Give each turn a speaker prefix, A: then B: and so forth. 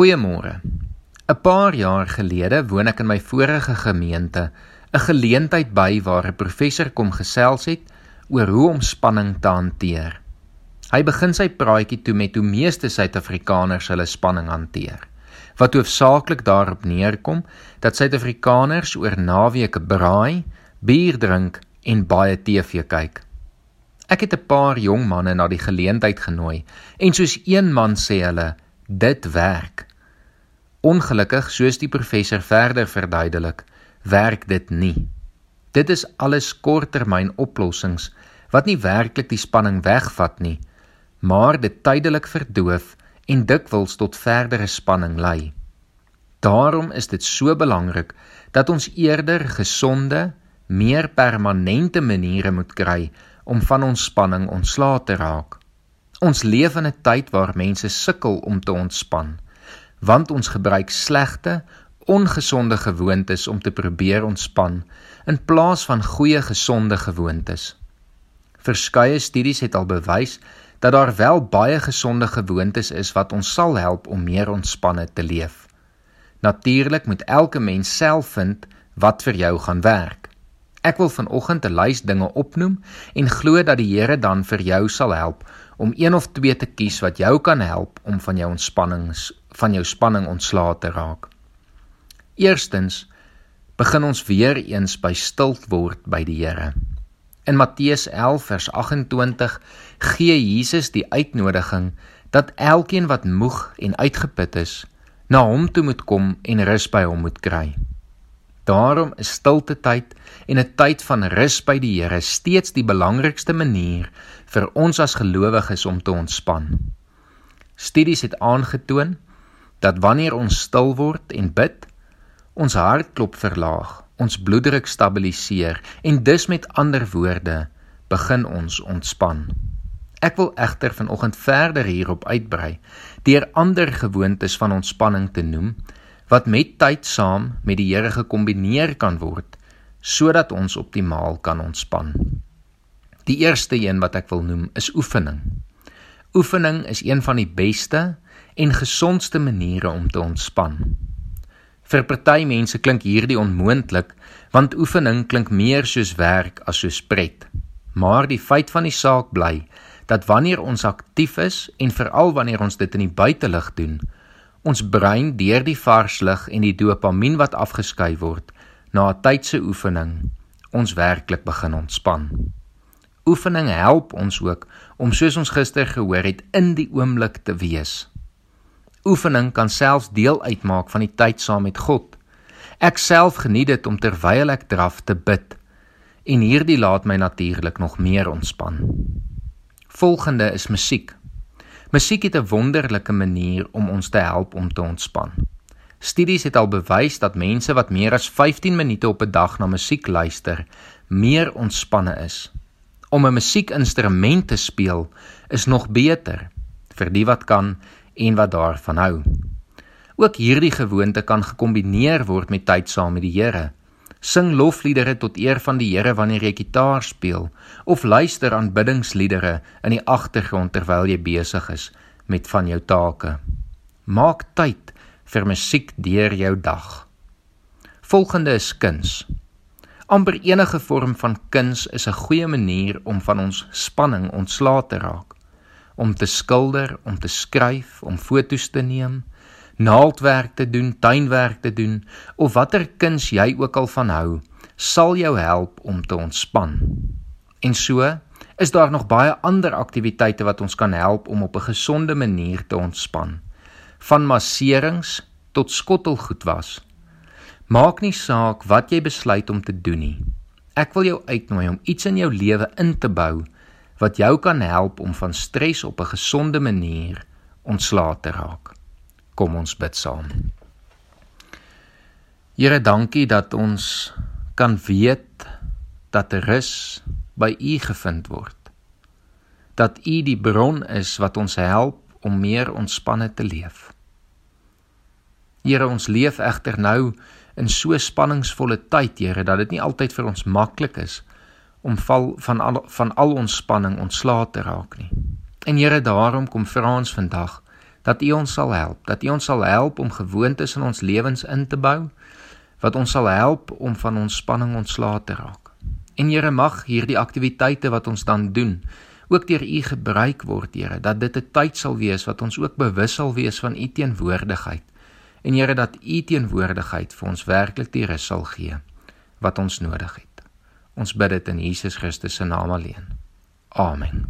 A: Goeiemôre. 'n Paar jaar gelede woon ek in my vorige gemeente 'n geleentheid by waar 'n professor kom gesels het oor hoe om spanning te hanteer. Hy begin sy praatjie toe met hoe meeste Suid-Afrikaners hulle spanning hanteer. Wat hoofsaaklik daarop neerkom dat Suid-Afrikaners oor naweke braai, bier drink en baie TV kyk. Ek het 'n paar jong manne na die geleentheid genooi en soos een man sê hulle dit werk. Ongelukkig, soos die professor verder verduidelik, werk dit nie. Dit is alles korttermyn oplossings wat nie werklik die spanning wegvat nie, maar dit tydelik verdoof en dikwels tot verdere spanning lei. Daarom is dit so belangrik dat ons eerder gesonde, meer permanente maniere moet kry om van ons spanning ontslae te raak. Ons leef in 'n tyd waar mense sukkel om te ontspan, want ons gebruik slegte, ongesonde gewoontes om te probeer ontspan in plaas van goeie gesonde gewoontes. Verskeie studies het al bewys dat daar wel baie gesonde gewoontes is wat ons sal help om meer ontspanne te leef. Natuurlik moet elke mens self vind wat vir jou gaan werk. Ek wil vanoggend 'n lys dinge opnoem en glo dat die Here dan vir jou sal help om een of twee te kies wat jou kan help om van jou ontspannings van jou spanning ontslae te raak. Eerstens begin ons weer eens by stil word by die Here. In Matteus 11 vers 28 gee Jesus die uitnodiging dat elkeen wat moeg en uitgeput is, na hom toe moet kom en rus by hom moet kry. Daarom is stilte tyd en 'n tyd van rus by die Here steeds die belangrikste manier vir ons as gelowiges om te ontspan. Studies het aangetoon dat wanneer ons stil word en bid, ons hartklop verlaag, ons bloeddruk stabiliseer en dus met ander woorde begin ons ontspan. Ek wil egter vanoggend verder hierop uitbrei deur ander gewoontes van ontspanning te noem wat met tyd saam met die Here gekombineer kan word sodat ons optimaal kan ontspan. Die eerste een wat ek wil noem is oefening. Oefening is een van die beste en gesondste maniere om te ontspan. Vir party mense klink hierdie onmoontlik want oefening klink meer soos werk as soos pret. Maar die feit van die saak bly dat wanneer ons aktief is en veral wanneer ons dit in die buitelug doen, Ons brein deur die vars lig en die dopamien wat afgeskei word na 'n tydse oefening ons werklik begin ontspan. Oefening help ons ook om soos ons gister gehoor het in die oomblik te wees. Oefening kan selfs deel uitmaak van die tyd saam met God. Ek self geniet dit om terwyl ek draf te bid en hierdie laat my natuurlik nog meer ontspan. Volgende is musiek. Musiek het 'n wonderlike manier om ons te help om te ontspan. Studies het al bewys dat mense wat meer as 15 minute op 'n dag na musiek luister, meer ontspanne is. Om 'n musiekinstrument te speel is nog beter vir die wat kan en wat daarvan hou. Ook hierdie gewoonte kan gekombineer word met tyd saam met die Here. Sing lofliedere tot eer van die Here wanneer jy gitaar speel of luister aanbiddingsliedere in die agtergrond terwyl jy besig is met van jou take. Maak tyd vir musiek deur jou dag. Volgende is kuns. Amper enige vorm van kuns is 'n goeie manier om van ons spanning ontslae te raak. Om te skilder, om te skryf, om foto's te neem, naaldwerk te doen, tuinwerk te doen of watter kuns jy ook al van hou, sal jou help om te ontspan. En so is daar nog baie ander aktiwiteite wat ons kan help om op 'n gesonde manier te ontspan. Van masserings tot skottelgoed was. Maak nie saak wat jy besluit om te doen nie. Ek wil jou uitnooi om iets in jou lewe in te bou wat jou kan help om van stres op 'n gesonde manier ontslae te raak. Kom ons bid saam. Here, dankie dat ons kan weet dat rus by U gevind word. Dat U die bron is wat ons help om meer ontspanne te leef. Here, ons leef egter nou in so spanningsvolle tyd, Here, dat dit nie altyd vir ons maklik is om val van al van al ons spanning ontslae te raak nie. En Here, daarom kom vra ons vandag dat U ons sal help, dat U ons sal help om gewoontes in ons lewens in te bou wat ons sal help om van ons spanning ontslae te raak. En Here mag hierdie aktiwiteite wat ons dan doen ook deur U gebruik word, Here, dat dit 'n tyd sal wees wat ons ook bewus sal wees van U teenwoordigheid. En Here dat U teenwoordigheid vir ons werklik die rus sal gee wat ons nodig het. Ons bid dit in Jesus Christus se naam alleen. Amen.